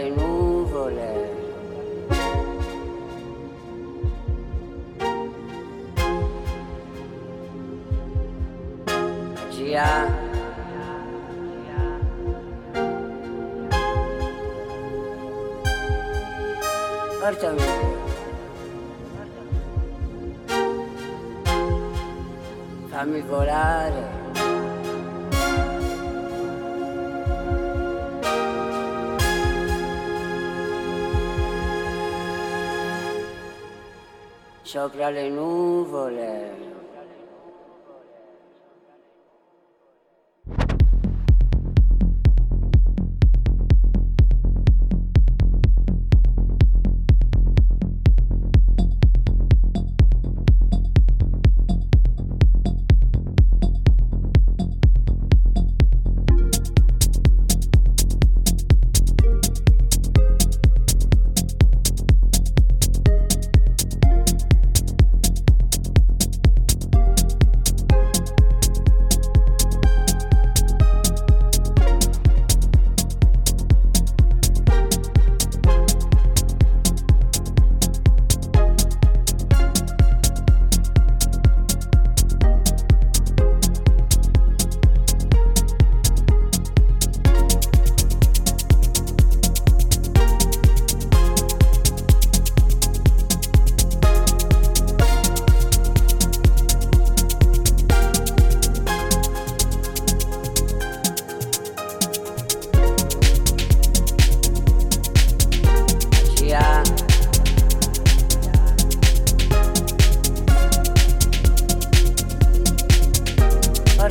le nuvole. Magia. Portami. Fammi volare. sopra le nuvole.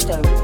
stone.